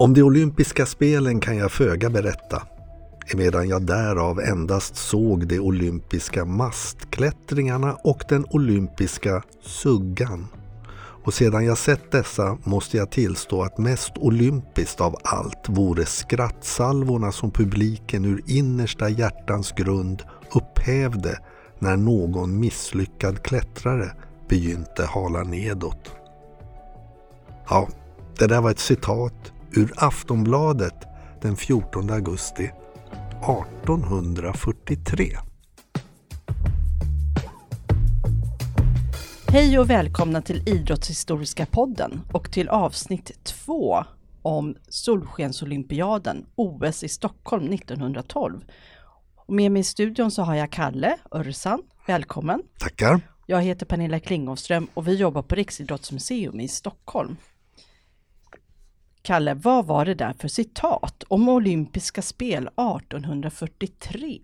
Om de olympiska spelen kan jag föga berätta, emedan jag därav endast såg de olympiska mastklättringarna och den olympiska suggan. Och sedan jag sett dessa måste jag tillstå att mest olympiskt av allt vore skrattsalvorna som publiken ur innersta hjärtans grund upphävde när någon misslyckad klättrare begynte hala nedåt. Ja, det där var ett citat ur Aftonbladet den 14 augusti 1843. Hej och välkomna till Idrottshistoriska podden och till avsnitt två om Solskensolympiaden, OS i Stockholm 1912. Och med mig i studion så har jag Kalle Örsan, välkommen. Tackar. Jag heter Pernilla Klingåström och vi jobbar på Riksidrottsmuseum i Stockholm. Kalle, vad var det där för citat om olympiska spel 1843?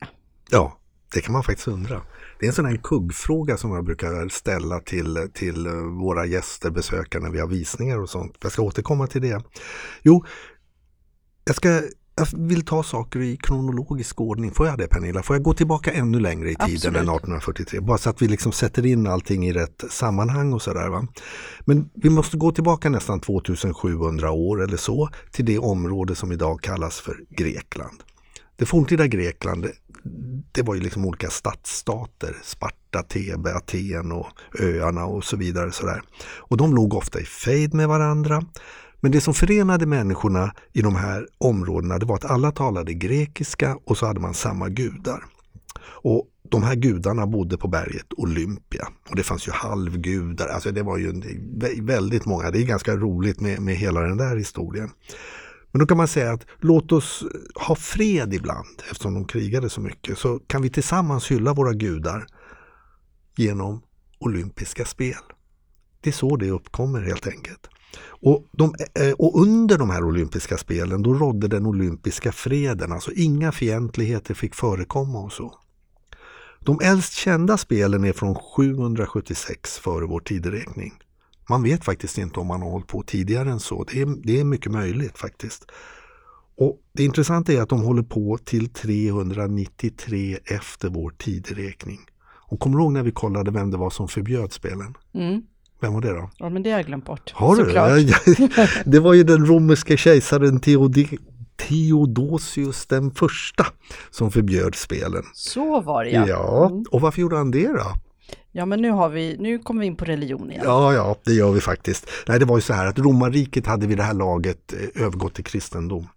Ja, det kan man faktiskt undra. Det är en sån här kuggfråga som jag brukar ställa till, till eh, våra gäster, besökare när vi har visningar och sånt. Jag ska återkomma till det. Jo, jag ska jag vill ta saker i kronologisk ordning. Får jag det Pernilla? Får jag gå tillbaka ännu längre i tiden Absolut. än 1843? Bara så att vi liksom sätter in allting i rätt sammanhang och sådär. Men vi måste gå tillbaka nästan 2700 år eller så till det område som idag kallas för Grekland. Det forntida Grekland det var ju liksom olika stadsstater, Sparta, Thebe, Aten och öarna och så vidare. Sådär. Och de låg ofta i fejd med varandra. Men det som förenade människorna i de här områdena det var att alla talade grekiska och så hade man samma gudar. Och de här gudarna bodde på berget Olympia och det fanns ju halvgudar, alltså det var ju väldigt många, det är ganska roligt med, med hela den där historien. Men då kan man säga att låt oss ha fred ibland eftersom de krigade så mycket så kan vi tillsammans hylla våra gudar genom olympiska spel. Det är så det uppkommer helt enkelt. Och, de, eh, och, under de här olympiska spelen då rådde den olympiska freden, alltså inga fientligheter fick förekomma och så. De äldst kända spelen är från 776 före vår tideräkning. Man vet faktiskt inte om man har hållit på tidigare än så. Det är, det är mycket möjligt faktiskt. Och Det intressanta är att de håller på till 393 efter vår tideräkning. Och kommer du ihåg när vi kollade vem det var som förbjöd spelen? Mm. Vem var det då? Ja, men det har jag glömt bort. Har du? det var ju den romerske kejsaren Theodi Theodosius den första som förbjöd spelen. Så var det ja. Ja, mm. och varför gjorde han det då? Ja men nu, har vi, nu kommer vi in på religion igen. Ja, ja, det gör vi faktiskt. Nej, det var ju så här att romarriket hade vid det här laget eh, övergått till kristendom.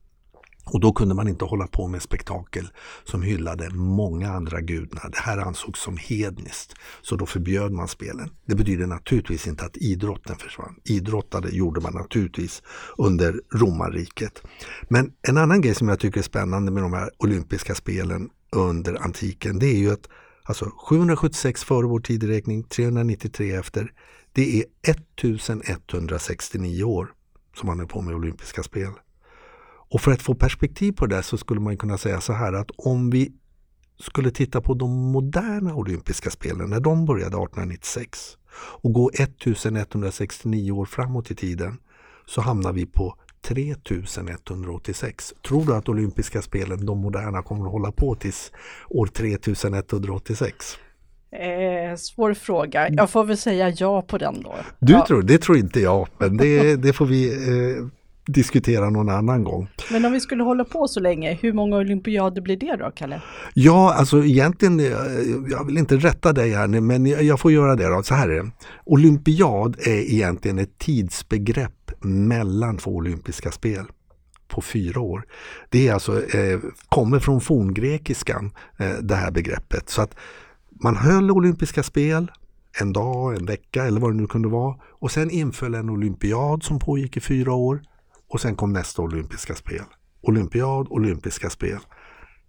Och då kunde man inte hålla på med spektakel som hyllade många andra gudar. Det här ansågs som hedniskt. Så då förbjöd man spelen. Det betyder naturligtvis inte att idrotten försvann. Idrottade gjorde man naturligtvis under romarriket. Men en annan grej som jag tycker är spännande med de här olympiska spelen under antiken det är ju att alltså 776 före vår tideräkning, 393 efter. Det är 1169 år som man är på med olympiska spel. Och för att få perspektiv på det så skulle man kunna säga så här att om vi skulle titta på de moderna olympiska spelen när de började 1896 och gå 1169 år framåt i tiden så hamnar vi på 3186. Tror du att olympiska spelen, de moderna, kommer att hålla på tills år 3186? Eh, svår fråga. Jag får väl säga ja på den då. Du ja. tror, det tror inte jag, men det, det får vi eh, diskutera någon annan gång. Men om vi skulle hålla på så länge, hur många olympiader blir det då, Kalle? Ja, alltså egentligen, jag vill inte rätta dig här, men jag får göra det då. Så här är det. Olympiad är egentligen ett tidsbegrepp mellan två olympiska spel på fyra år. Det är alltså, eh, kommer från forngrekiskan, eh, det här begreppet. Så att man höll olympiska spel en dag, en vecka eller vad det nu kunde vara. Och sen inföll en olympiad som pågick i fyra år. Och sen kom nästa olympiska spel. Olympiad, olympiska spel.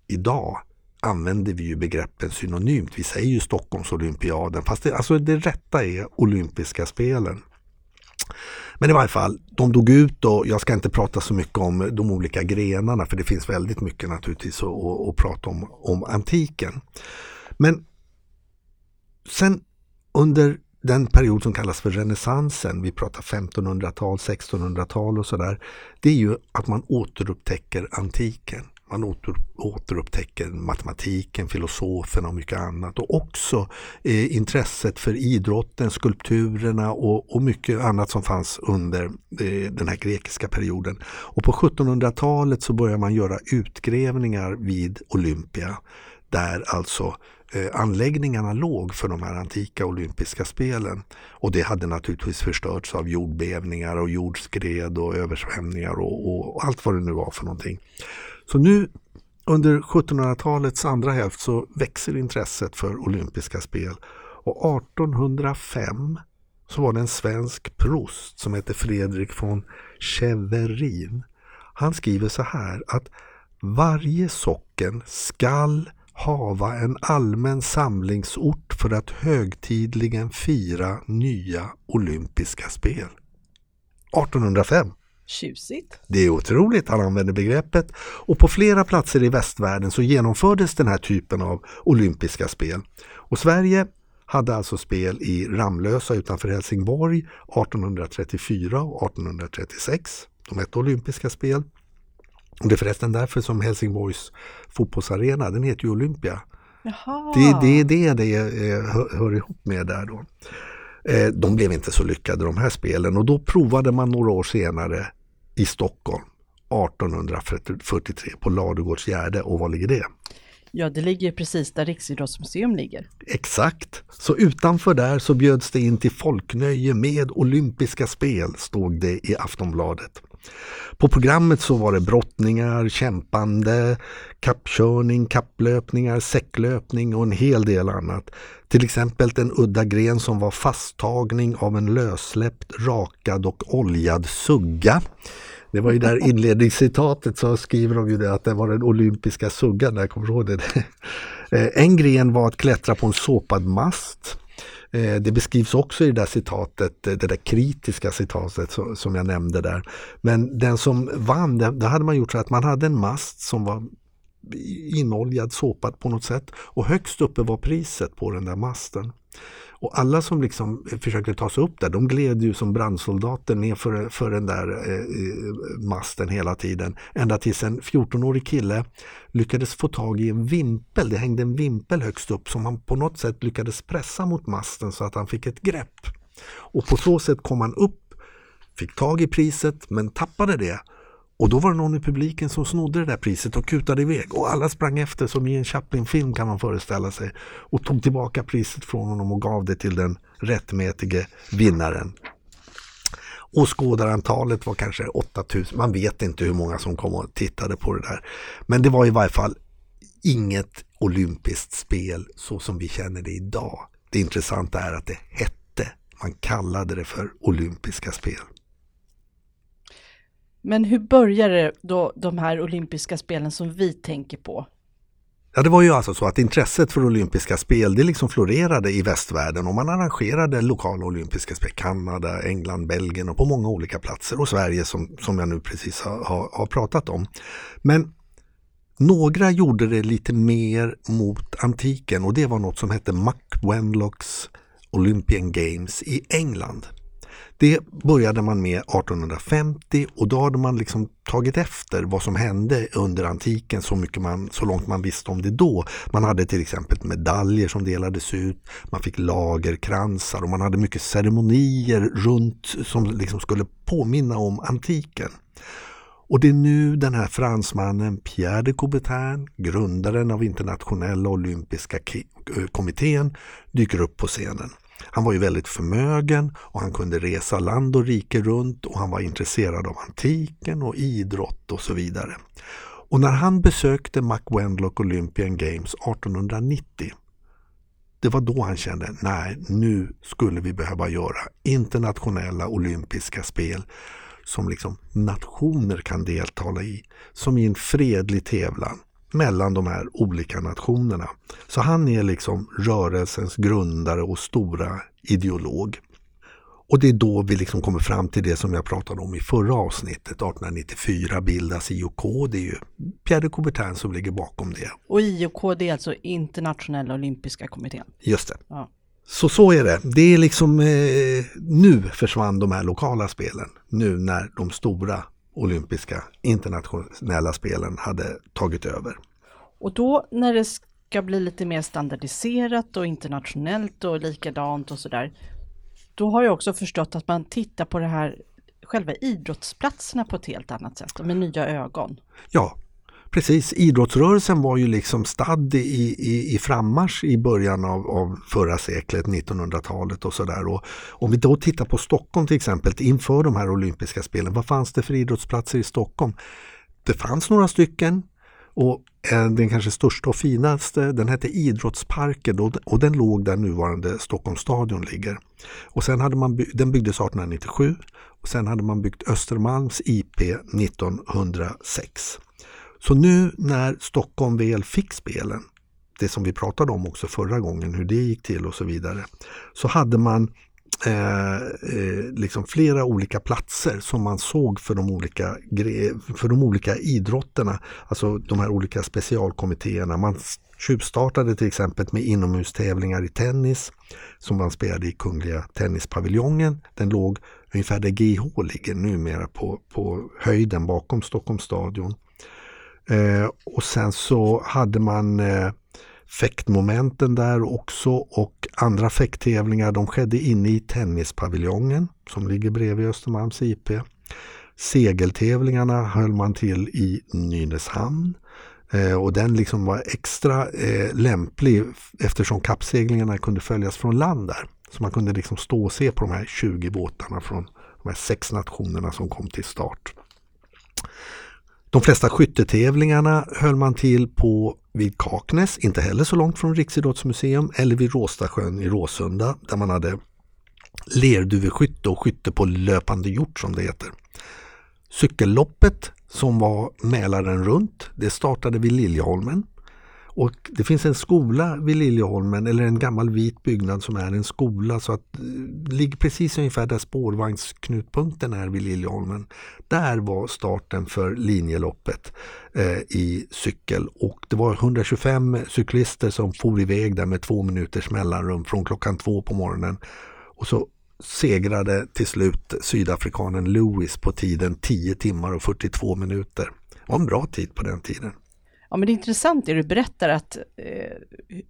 Idag använder vi ju begreppen synonymt. Vi säger ju Stockholmsolympiaden fast det, alltså det rätta är olympiska spelen. Men i varje fall, de dog ut och jag ska inte prata så mycket om de olika grenarna för det finns väldigt mycket naturligtvis att, att, att prata om, om antiken. Men sen under den period som kallas för renässansen, vi pratar 1500-tal, 1600-tal och sådär, det är ju att man återupptäcker antiken. Man åter, återupptäcker matematiken, filosoferna och mycket annat och också eh, intresset för idrotten, skulpturerna och, och mycket annat som fanns under eh, den här grekiska perioden. Och på 1700-talet så börjar man göra utgrävningar vid Olympia där alltså Eh, anläggningarna låg för de här antika olympiska spelen. Och det hade naturligtvis förstörts av jordbävningar och jordskred och översvämningar och, och, allt vad det nu var för någonting. Så nu under 1700-talets andra hälft så växer intresset för olympiska spel. Och 1805 så var det en svensk prost som hette Fredrik von Cheverin. Han skriver så här att varje socken skall hava en allmän samlingsort för att högtidligen fira nya olympiska spel. 1805. Tjusigt. Det är otroligt, han använder begreppet. Och på flera platser i västvärlden så genomfördes den här typen av olympiska spel. Och Sverige hade alltså spel i Ramlösa utanför Helsingborg 1834 och 1836. De hette olympiska spel. Och det är förresten därför som Helsingborgs fotbollsarena, den heter ju Olympia. Jaha. Det, det är det det eh, hör, hör ihop med där då. Eh, de blev inte så lyckade de här spelen och då provade man några år senare i Stockholm 1843 på Ladugårdsgärde och var ligger det? Ja, det ligger precis där Riksidrottsmuseum ligger. Exakt. Så utanför där så bjöds det in till folknöje med olympiska spel, stod det i Aftonbladet. På programmet så var det brottningar, kämpande, kappkörning, kapplöpningar, säcklöpning och en hel del annat. Till exempel en udda gren som var fasttagning av en lössläppt, rakad och oljad sugga. Det var ju där inledningscitatet så skriver de ju det att det var den olympiska suggan, där kommer ihåg det? Eh, en gren var att klättra på en såpad mast. Eh, det beskrivs också i det där citatet, eh, det där kritiska citatet som jag nämnde där. Men den som vann, då hade man gjort så att man hade en mast som var inoljad, såpad på något sätt och högst uppe var priset på den där masten. Och alla som liksom eh, försökte ta sig upp där, de gled ju som brandsoldater ner för, för den där eh, eh masten hela tiden. Ända tills en 14-årig kille lyckades få tag i en vimpel. Det hängde en vimpel högst upp som han på något sätt lyckades pressa mot masten så att han fick ett grepp. Och på så sätt kom han upp, fick tag i priset men tappade det och då var det någon i publiken som snodde det där priset och kutade iväg och alla sprang efter som i en Chaplin-film kan man föreställa sig och tog tillbaka priset från honom och gav det till den rättmätige vinnaren. Åskådarantalet var kanske 8000, man vet inte hur många som kom och tittade på det där. Men det var i varje fall inget olympiskt spel så som vi känner det idag. Det intressanta är att det hette, man kallade det för olympiska spel. Men hur började då de här olympiska spelen som vi tänker på? Ja, det var ju alltså så att intresset för olympiska spel det liksom florerade i västvärlden och man arrangerade lokala olympiska spel. Kanada, England, Belgien och på många olika platser och Sverige som, som jag nu precis har, har, har pratat om. Men några gjorde det lite mer mot antiken och det var något som hette Mack Wenlocks Olympian Games i England. Det började man med 1850 och då hade man liksom tagit efter vad som hände under antiken så, mycket man, så långt man visste om det då. Man hade till exempel medaljer som delades ut, man fick lagerkransar och man hade mycket ceremonier runt som liksom skulle påminna om antiken. Och det är nu den här fransmannen Pierre de Coubertin, grundaren av internationella olympiska eh, kommittén, dyker upp på scenen. Han var ju väldigt förmögen och han kunde resa land och rike runt och han var intresserad av antiken och idrott och så vidare. Och när han besökte McWenlock Olympian Games 1890 det var då han kände, nej nu skulle vi behöva göra internationella olympiska spel som liksom nationer kan delta i, som i en fredlig tävlan mellan de här olika nationerna. Så han är liksom rörelsens grundare och stora ideolog. Och det är då vi liksom kommer fram till det som jag pratade om i förra avsnittet. 1894 bildas IOK. Det är ju Pierre de Coubertin som ligger bakom det. Och IOK det är alltså Internationella Olympiska Kommittén? Just det. Ja. Så så är det. Det är liksom eh, nu försvann de här lokala spelen. Nu när de stora olympiska internationella spelen hade tagit över. Och då när det ska bli lite mer standardiserat och internationellt och likadant och sådär. Då har jag också förstått att man tittar på det här själva idrottsplatserna på ett helt annat sätt och med nya ögon. Ja, Precis, idrottsrörelsen var ju liksom stadd i, i, i frammarsch i början av, av förra seklet, 1900-talet och sådär. Om vi då tittar på Stockholm till exempel inför de här olympiska spelen, vad fanns det för idrottsplatser i Stockholm? Det fanns några stycken och eh, den kanske största och finaste den hette Idrottsparken och den låg där nuvarande Stockholms stadion ligger. Och sen hade man, den byggdes 1897 och sen hade man byggt Östermalms IP 1906. Så nu när Stockholm väl fick spelen, det som vi pratade om också förra gången, hur det gick till och så vidare, så hade man eh, eh, liksom flera olika platser som man såg för de, olika, för de olika idrotterna, alltså de här olika specialkommittéerna. Man tjuvstartade till exempel med inomhustävlingar i tennis som man spelade i Kungliga Tennispaviljongen. Den låg ungefär där GH ligger numera på, på höjden bakom Stockholms stadion. Eh, och sen så hade man eh, fäktmomenten där också och andra fäkttävlingar de skedde inne i tennispaviljongen som ligger bredvid Östermalms IP. Segeltävlingarna höll man till i Nynäshamn. Eh, och den liksom var extra eh, lämplig eftersom kappseglingarna kunde följas från land där. Så man kunde liksom stå och se på de här 20 båtarna från de här sex nationerna som kom till start. De flesta skyttetävlingarna höll man till på vid Kaknäs, inte heller så långt från Riksidrottsmuseum, eller vid Råstasjön i Råsunda där man hade lerduveskytte och skytte på löpande hjort som det heter. Cykelloppet som var Mälaren runt, det startade vid Liljeholmen och det finns en skola vid Liljeholmen eller en gammal vit byggnad som är en skola så att det ligger precis ungefär där spårvagnsknutpunkten är vid Liljeholmen. Där var starten för linjeloppet eh, i cykel och det var 125 cyklister som for iväg där med två minuters mellanrum från klockan två på morgonen. Och så segrade till slut sydafrikanen Lewis på tiden 10 timmar och 42 minuter. Det var en bra tid på den tiden. Ja, men det är intressant det du berättar att eh,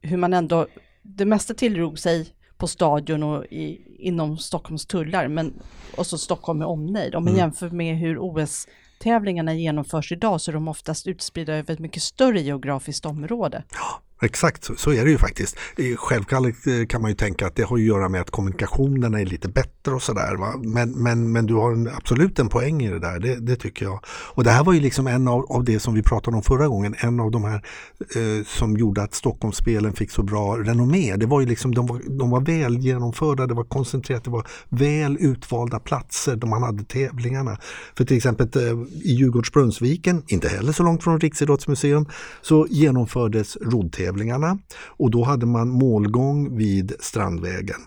hur man ändå, det mesta tilldrog sig på stadion och i, inom Stockholms tullar, men och så Stockholm med omnejd. Om man mm. jämför med hur OS-tävlingarna genomförs idag så är de oftast utspridda över ett mycket större geografiskt område. Ja, Exakt, så, så, är det ju faktiskt. Självklart eh, kan man ju tänka att det har att göra med att kommunikationerna är lite bättre och sådär. Men, men, men du har en, absolut en poäng i det där, det, det, tycker jag. Och det här var ju liksom en av, av det som vi pratade om förra gången, en av de här eh, som gjorde att Stockholmsspelen fick så bra renommé. Det var ju liksom, de var, de var väl genomförda, det var koncentrerat, det var väl utvalda platser där man hade tävlingarna. För till exempel eh, i Djurgårdsbrunnsviken, inte heller så långt från Riksidrottsmuseum, så genomfördes roddtävlingar tävlingarna och då hade man målgång vid Strandvägen.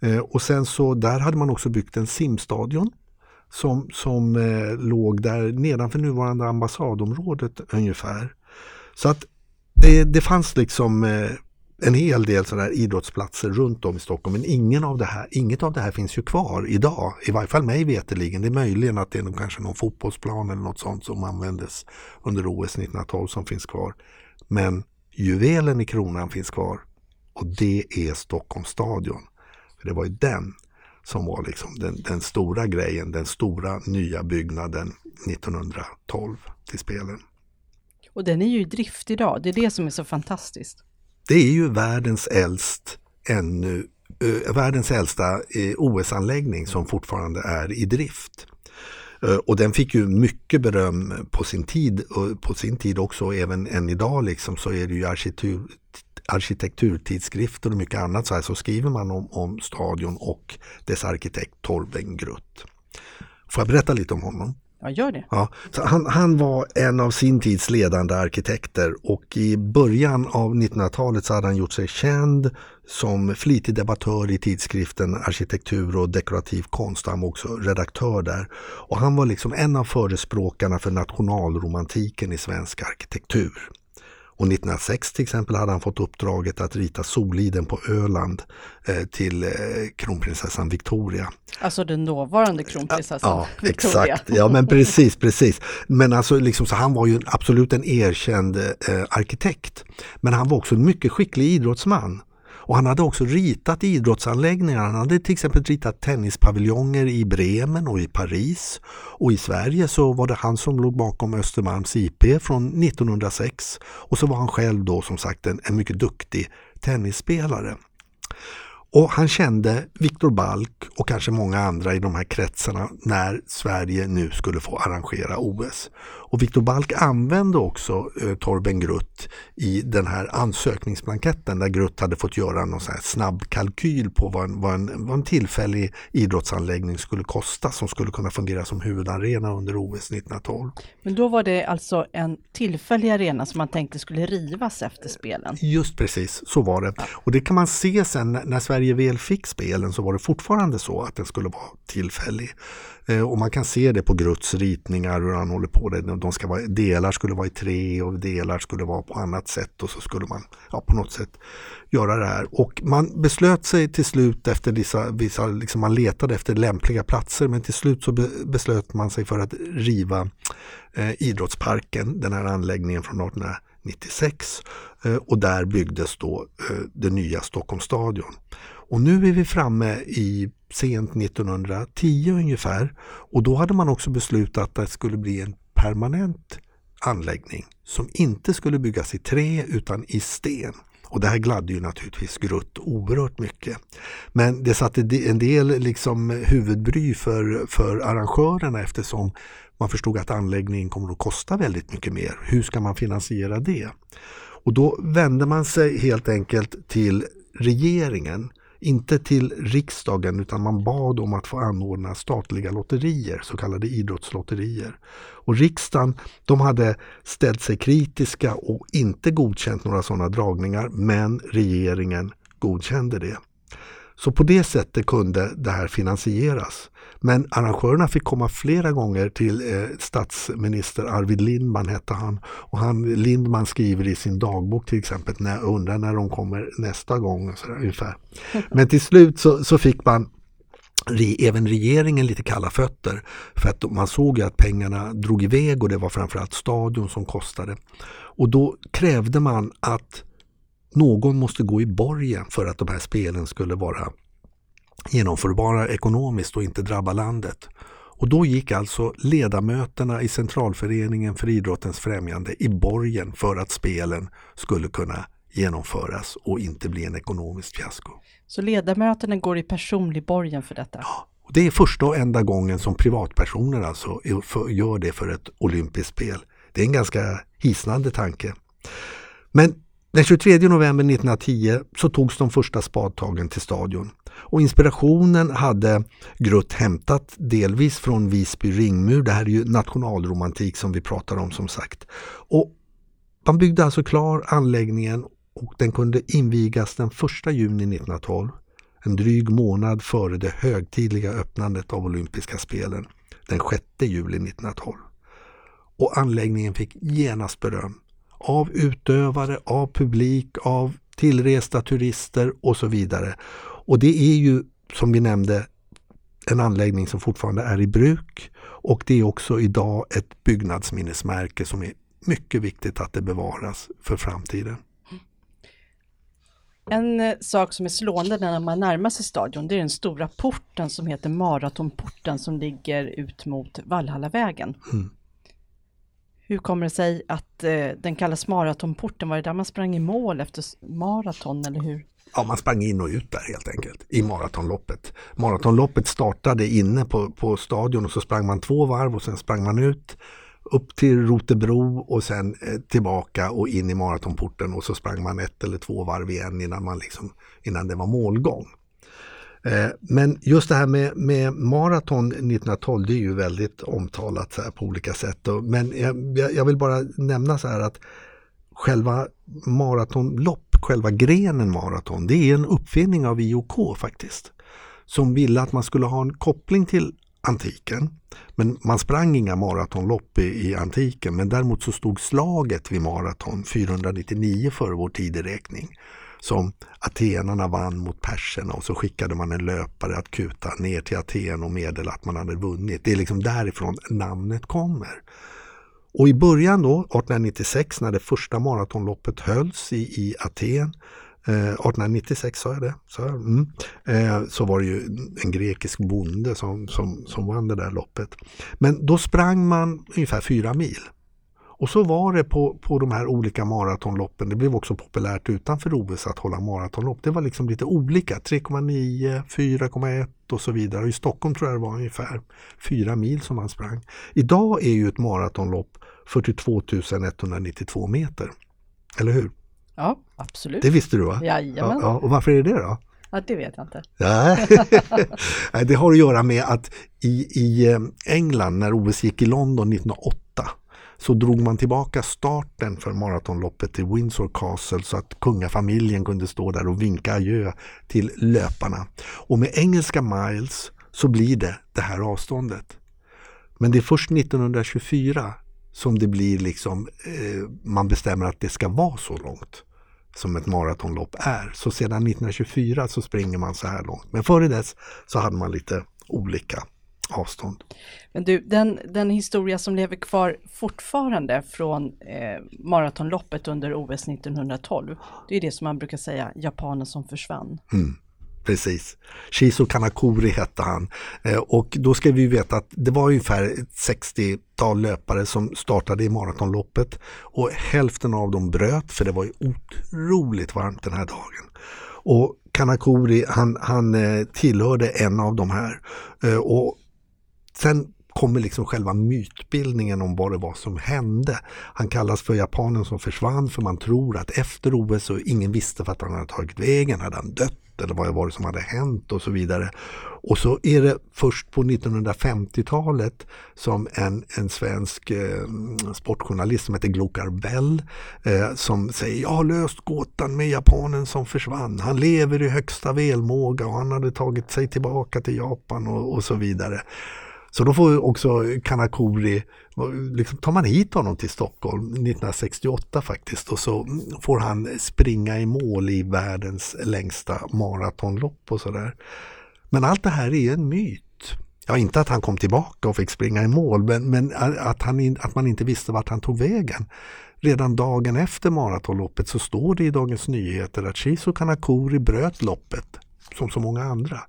Eh, och sen så där hade man också byggt en simstadion som, som eh, låg där nedanför nuvarande ambassadområdet ungefär. Så att det, det fanns liksom eh, en hel del sådana här idrottsplatser runt om i Stockholm men ingen av det här, inget av det här finns ju kvar idag. I varje fall mig veterligen. Det är möjligen att det är kanske någon fotbollsplan eller något sånt som användes under OS 1912 som finns kvar. Men juvelen i kronan finns kvar och det är Stockholms stadion. För det var ju den som var liksom den, den, stora grejen, den stora nya byggnaden 1912 till spelen. Och den är ju i drift idag, det är det som är så fantastiskt. Det är ju världens äldst ännu, äh, världens äldsta äh, OS-anläggning som fortfarande är i drift. Eh, och den fick ju mycket beröm på sin tid och på sin tid också även än idag liksom så är det ju arkitektur, arkitekturtidskrifter och mycket annat så här så skriver man om, om stadion och dess arkitekt Torben Grutt. Får jag berätta lite om honom? Ja, gör det. Ja, så han, han var en av sin tids ledande arkitekter och i början av 1900-talet så hade han gjort sig känd som flitig debattör i tidskriften Arkitektur och dekorativ konst. Han var också redaktör där. Och han var liksom en av förespråkarna för nationalromantiken i svensk arkitektur. Och 1906 till exempel hade han fått uppdraget att rita Soliden på Öland eh, till eh, kronprinsessan Victoria. Alltså den dåvarande kronprinsessan ja, Victoria. Exakt, ja men precis, precis. Men alltså liksom, så han var ju absolut en erkänd eh, arkitekt. Men han var också en mycket skicklig idrottsman. Och han hade också ritat idrottsanläggningar. Han hade till exempel ritat tennispaviljonger i Bremen och i Paris. Och i Sverige så var det han som låg bakom Östermalms IP från 1906. Och så var han själv då som sagt en, en mycket duktig tennisspelare. Och han kände Viktor Balk och kanske många andra i de här kretsarna när Sverige nu skulle få arrangera OS. Och Viktor Balk använde också eh, Torben Grutt i den här ansökningsblanketten där Grutt hade fått göra någon sån snabb kalkyl på vad en, vad, en, vad en tillfällig idrottsanläggning skulle kosta som skulle kunna fungera som huvudarena under OS 1912. Men då var det alltså en tillfällig arena som man tänkte skulle rivas efter spelen? Just precis, så var det. Och det kan man se sen när Sverige väl fick spelen så var det fortfarande så att den skulle vara tillfällig. Eh, och man kan se det på Grutts ritningar hur han håller på. Det. De ska vara, delar skulle vara i tre och delar skulle vara på annat sätt och så skulle man ja, på något sätt göra det här. Och man beslöt sig till slut efter vissa, vissa liksom man letade efter lämpliga platser men till slut så beslöt man sig för att riva eh, idrottsparken, den här anläggningen från 1800 1996 eh, och där byggdes då eh, det nya Stockholmsstadion. Och nu är vi framme i sent 1910 ungefär och då hade man också beslutat att det skulle bli en permanent anläggning som inte skulle byggas i trä utan i sten. Och det här gladde ju naturligtvis Grutt oerhört mycket. Men det satte en del liksom huvudbry för, för arrangörerna eftersom man förstod att anläggningen kommer att kosta väldigt mycket mer. Hur ska man finansiera det? Och då vände man sig helt enkelt till regeringen inte till riksdagen utan man bad om att få anordna statliga lotterier, så kallade idrottslotterier. Och riksdagen de hade ställt sig kritiska och inte godkänt några sådana dragningar men regeringen godkände det. Så på det sättet kunde det här finansieras. Men arrangörerna fick komma flera gånger till eh, statsminister Arvid Lindman hette han. Och han, Lindman skriver i sin dagbok till exempel, när, undrar när de kommer nästa gång. Så där, ungefär. Men till slut så, så fick man även regeringen lite kalla fötter. För att man såg att pengarna drog iväg och det var framförallt stadion som kostade. Och då krävde man att någon måste gå i borgen för att de här spelen skulle vara genomförbara ekonomiskt och inte drabba landet. Och då gick alltså ledamöterna i Centralföreningen för idrottens främjande i borgen för att spelen skulle kunna genomföras och inte bli en ekonomisk fiasko. Så ledamöterna går i personlig borgen för detta? Ja, och det är första och enda gången som privatpersoner alltså gör det för ett olympiskt spel. Det är en ganska hisnande tanke. Men den 23 november 1910 så togs de första spadtagen till stadion. Och inspirationen hade Grutt hämtat delvis från Visby ringmur. Det här är ju nationalromantik som vi pratar om som sagt. Och man byggde alltså klar anläggningen och den kunde invigas den 1 juni 1912. En dryg månad före det högtidliga öppnandet av olympiska spelen den 6 juli 1912. Och anläggningen fick genast beröm av utövare, av publik, av tillresta turister och så vidare. Och det är ju som vi nämnde en anläggning som fortfarande är i bruk och det är också idag ett byggnadsminnesmärke som är mycket viktigt att det bevaras för framtiden. En eh, sak som är slående när man närmar sig stadion, det är den stora porten som heter Maratonporten som ligger ut mot Vallhallavägen. Mm. Hur kommer det sig att eh, den kallas maratonporten? Var det där man sprang i mål efter maraton eller hur? Ja, man sprang in och ut där helt enkelt i maratonloppet. Maratonloppet startade inne på, på stadion och så sprang man två varv och sen sprang man ut upp till Rotebro och sen eh, tillbaka och in i maratonporten och så sprang man ett eller två varv igen innan, man liksom, innan det var målgång. Eh, men just det här med, med maraton 1912 det är ju väldigt omtalat så på olika sätt. Men jag, jag vill bara nämna så här att själva maratonlopp, själva grenen maraton, det är en uppfinning av IOK faktiskt. Som ville att man skulle ha en koppling till antiken. Men man sprang inga maratonlopp i, i antiken men däremot så stod slaget vid maraton 499 före vår tideräkning som atenarna vann mot perserna och så skickade man en löpare att kuta ner till Aten och meddela att man hade vunnit. Det är liksom därifrån namnet kommer. Och i början då, 1896 när det första maratonloppet hölls i, i Aten, eh, 1896 sa jag det, sa jag? Mm. Eh, så var det ju en grekisk bonde som, som, som vann det där loppet. Men då sprang man ungefär fyra mil. Och så var det på, på de här olika maratonloppen. Det blev också populärt utanför OS att hålla maratonlopp. Det var liksom lite olika. 3,9, 4,1 och så vidare. I Stockholm tror jag det var ungefär 4 mil som man sprang. Idag är ju ett maratonlopp 42 192 meter. Eller hur? Ja, absolut. Det visste du va? Jajamän. Ja. Och varför är det då? Ja, det vet jag inte. Nej, det har att göra med att i, i eh, England när OS gick i London 1908 så drog man tillbaka starten för maratonloppet till Windsor Castle så att kungafamiljen kunde stå där och vinka adjö till löparna. Och med engelska miles så blir det det här avståndet. Men det är först 1924 som det blir liksom, eh, man bestämmer att det ska vara så långt som ett maratonlopp är. Så sedan 1924 så springer man så här långt. Men före dess så hade man lite olika avstånd. Men du, den, den historia som lever kvar fortfarande från eh, maratonloppet under OS 1912, det är det som man brukar säga, japanen som försvann. Mm. Precis. Shizo Kanakuri hette han. Eh, och då ska vi veta att det var ungefär ett 60-tal löpare som startade i maratonloppet. Och hälften av dem bröt för det var ju otroligt varmt den här dagen. Och Kanakuri han, han eh, tillhörde en av de här. Eh, och Sen kommer liksom själva mytbildningen om vad det var som hände. Han kallas för japanen som försvann för man tror att efter OS så ingen visste vart han hade tagit vägen. Hade han dött eller vad var det som hade hänt och så vidare. Och så är det först på 1950-talet som en, en svensk eh, sportjournalist som heter Glokar Bell eh, som säger jag har löst gåtan med japanen som försvann. Han lever i högsta välmåga och han hade tagit sig tillbaka till Japan och, och så vidare. Så då får också Kanakuri, liksom tar man hit honom till Stockholm 1968 faktiskt och så får han springa i mål i världens längsta maratonlopp och sådär. Men allt det här är en myt. Ja, inte att han kom tillbaka och fick springa i mål, men, men att, han, att man inte visste vart han tog vägen. Redan dagen efter maratonloppet så står det i Dagens Nyheter att Shizu Kanakuri bröt loppet, som så många andra.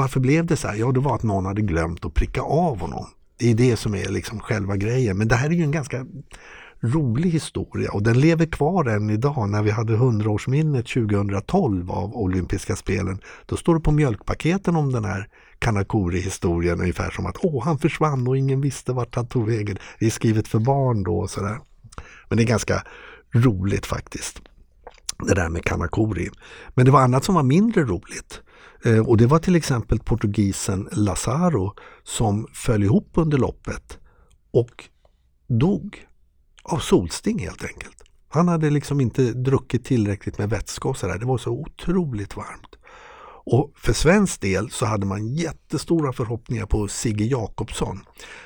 Varför blev det så här? Ja, det var att någon hade glömt att pricka av honom. Det är det som är liksom själva grejen. Men det här är ju en ganska rolig historia och den lever kvar än idag när vi hade 100-årsminnet 2012 av olympiska spelen. Då står det på mjölkpaketen om den här Kanakuri-historien ungefär som att åh, han försvann och ingen visste vart han tog vägen. Det är skrivet för barn då och sådär. Men det är ganska roligt faktiskt. Det där med Kanakuri. Men det var annat som var mindre roligt. Eh, och det var till exempel portugisen Lazaro som föll ihop under loppet och dog av solsting helt enkelt. Han hade liksom inte druckit tillräckligt med vätska och sådär. Det var så otroligt varmt. Och för svensk del så hade man jättestora förhoppningar på Sigge Jakobsson.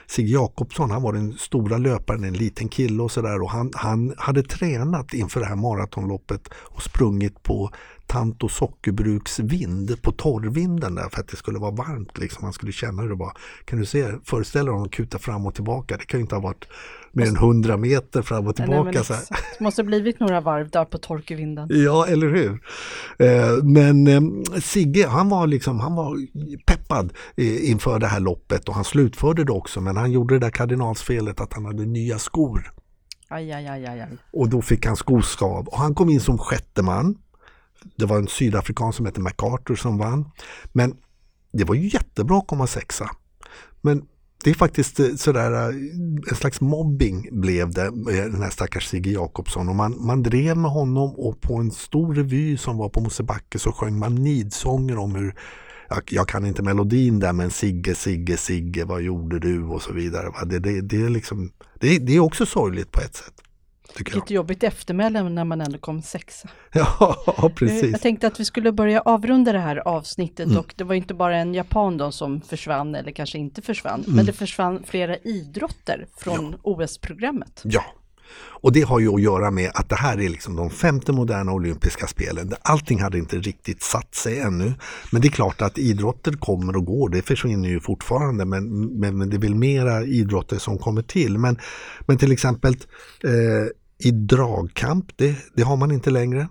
Sigge Jakobsson han var den stora löparen, en liten kille och sådär han, han hade tränat inför det här maratonloppet och sprungit på Tanto sockerbruks vind på torrvinden där för att det skulle vara varmt. Liksom. Man skulle känna hur det var. Kan du se, föreställa dig att kuta fram och tillbaka. Det kan ju inte ha varit mer än 100 meter fram och tillbaka. Nej, så Det måste ha blivit några varv där på torkevinden. Ja, eller hur. Eh, men eh, Sigge, han var, liksom, han var peppad inför det här loppet och han slutförde det också. Men han gjorde det där kardinalsfelet att han hade nya skor. Aj, aj, aj, aj. Och då fick han skoskav och han kom in som sjätte man det var en sydafrikan som hette MacArthur som vann. Men det var ju jättebra att komma sexa. Men det är faktiskt eh, sådär, eh, en slags mobbing blev det med den här stackars Sigge Jakobsson. Och man, man drev med honom och på en stor revy som var på Mosebacke så sjöng man nidsånger om hur jag, jag, kan inte melodin där men Sigge, Sigge, Sigge, vad gjorde du och så vidare. Det, det, det, är, liksom, det, det är också sorgligt på ett sätt jag. Lite jobbigt eftermäle när man ändå kom sexa. Ja, precis. Jag tänkte att vi skulle börja avrunda det här avsnittet mm. och det var inte bara en japan då som försvann eller kanske inte försvann, mm. men det försvann flera idrotter från ja. OS-programmet. Ja, och det har ju att göra med att det här är liksom de femte moderna olympiska spelen. Allting hade inte riktigt satt sig ännu. Men det är klart att idrotter kommer och går, det försvinner ju fortfarande men, men, men det är väl mera idrotter som kommer till. Men, men till exempel eh, i dragkamp, det, det har man inte längre.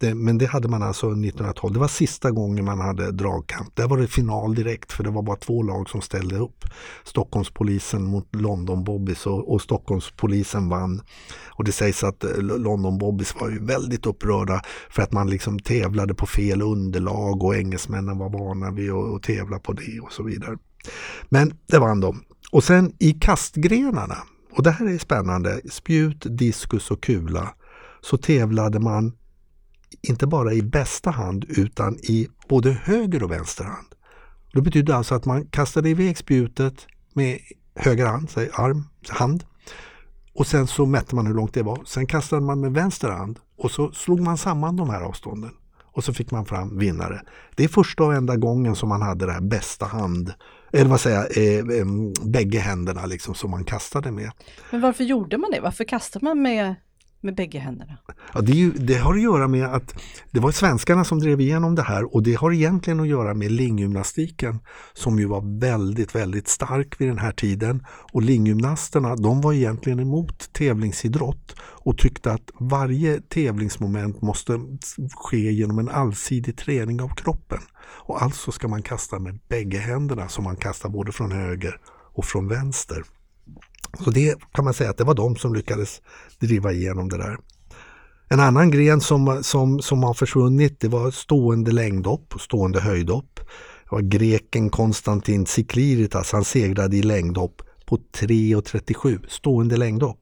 Det, men det hade man alltså 1912. Det var sista gången man hade dragkamp. Där var det final direkt för det var bara två lag som ställde upp. Stockholmspolisen mot London Bobbys och, och Stockholmspolisen vann. Och det sägs att eh, London Bobbys var ju väldigt upprörda för att man liksom tävlade på fel underlag och engelsmännen var vana vid att, att tävla på det och så vidare. Men det vann de. Och sen i kastgrenarna, och det här är spännande, spjut, diskus och kula, så tävlade man inte bara i bästa hand utan i både höger och vänster hand. Det betyder alltså att man kastade iväg spjutet med höger hand, säg arm, hand. Och sen så mätte man hur långt det var. Sen kastade man med vänster hand och så slog man samman de här avstånden. Och så fick man fram vinnare. Det är första och enda gången som man hade det här bästa hand, eller vad säger jag, eh, bägge händerna liksom som man kastade med. Men varför gjorde man det? Varför kastade man med med bägge händerna? Ja, det, ju, det, har att göra med att det var svenskarna som drev igenom det här och det har egentligen att göra med linggymnastiken som ju var väldigt, väldigt stark vid den här tiden. Och linggymnasterna de var egentligen emot tävlingsidrott och tyckte att varje tävlingsmoment måste ske genom en allsidig träning av kroppen. Och alltså ska man kasta med bägge händerna som man kastar både från höger och från vänster. Så det kan man säga att det var de som lyckades driva igenom det där. En annan gren som, som, som har försvunnit det var stående längdhopp och stående höjdhopp. Det var greken Konstantin Tsikliritas, han segrade i längdhopp på 3.37, stående längdhopp.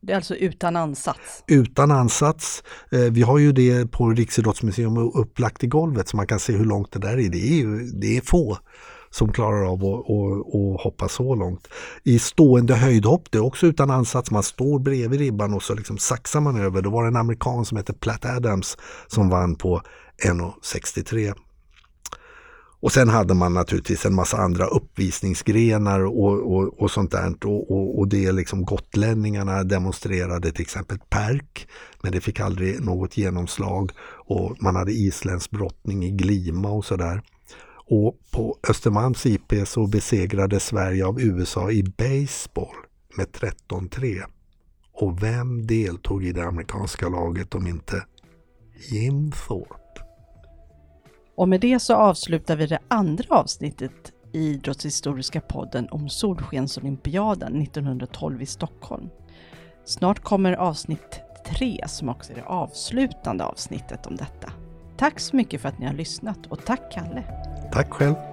Det är alltså utan ansats? Utan ansats. Eh, vi har ju det på Riksidrottsmuseum upplagt i golvet så man kan se hur långt det där är. Det är, ju, det är få som klarar av att, att, att hoppa så långt. I stående höjdhopp, det är också utan ansats, man står bredvid ribban och så liksom saxar man över. Då var det en amerikan som hette Platt Adams som vann på 1,63. Och sen hade man naturligtvis en massa andra uppvisningsgrenar och, och, och sånt där. Och, och, och det liksom gotlänningarna demonstrerade till exempel perk, men det fick aldrig något genomslag. Och man hade isländsk brottning i glima och sådär. Och på Östermalms IP så besegrade Sverige av USA i baseball med 13-3. Och vem deltog i det amerikanska laget om inte Jim Thorpe? Och med det så avslutar vi det andra avsnittet i Idrottshistoriska podden om Solskensolympiaden 1912 i Stockholm. Snart kommer avsnitt 3 som också är det avslutande avsnittet om detta. Tack så mycket för att ni har lyssnat och tack Kalle! Tack själv!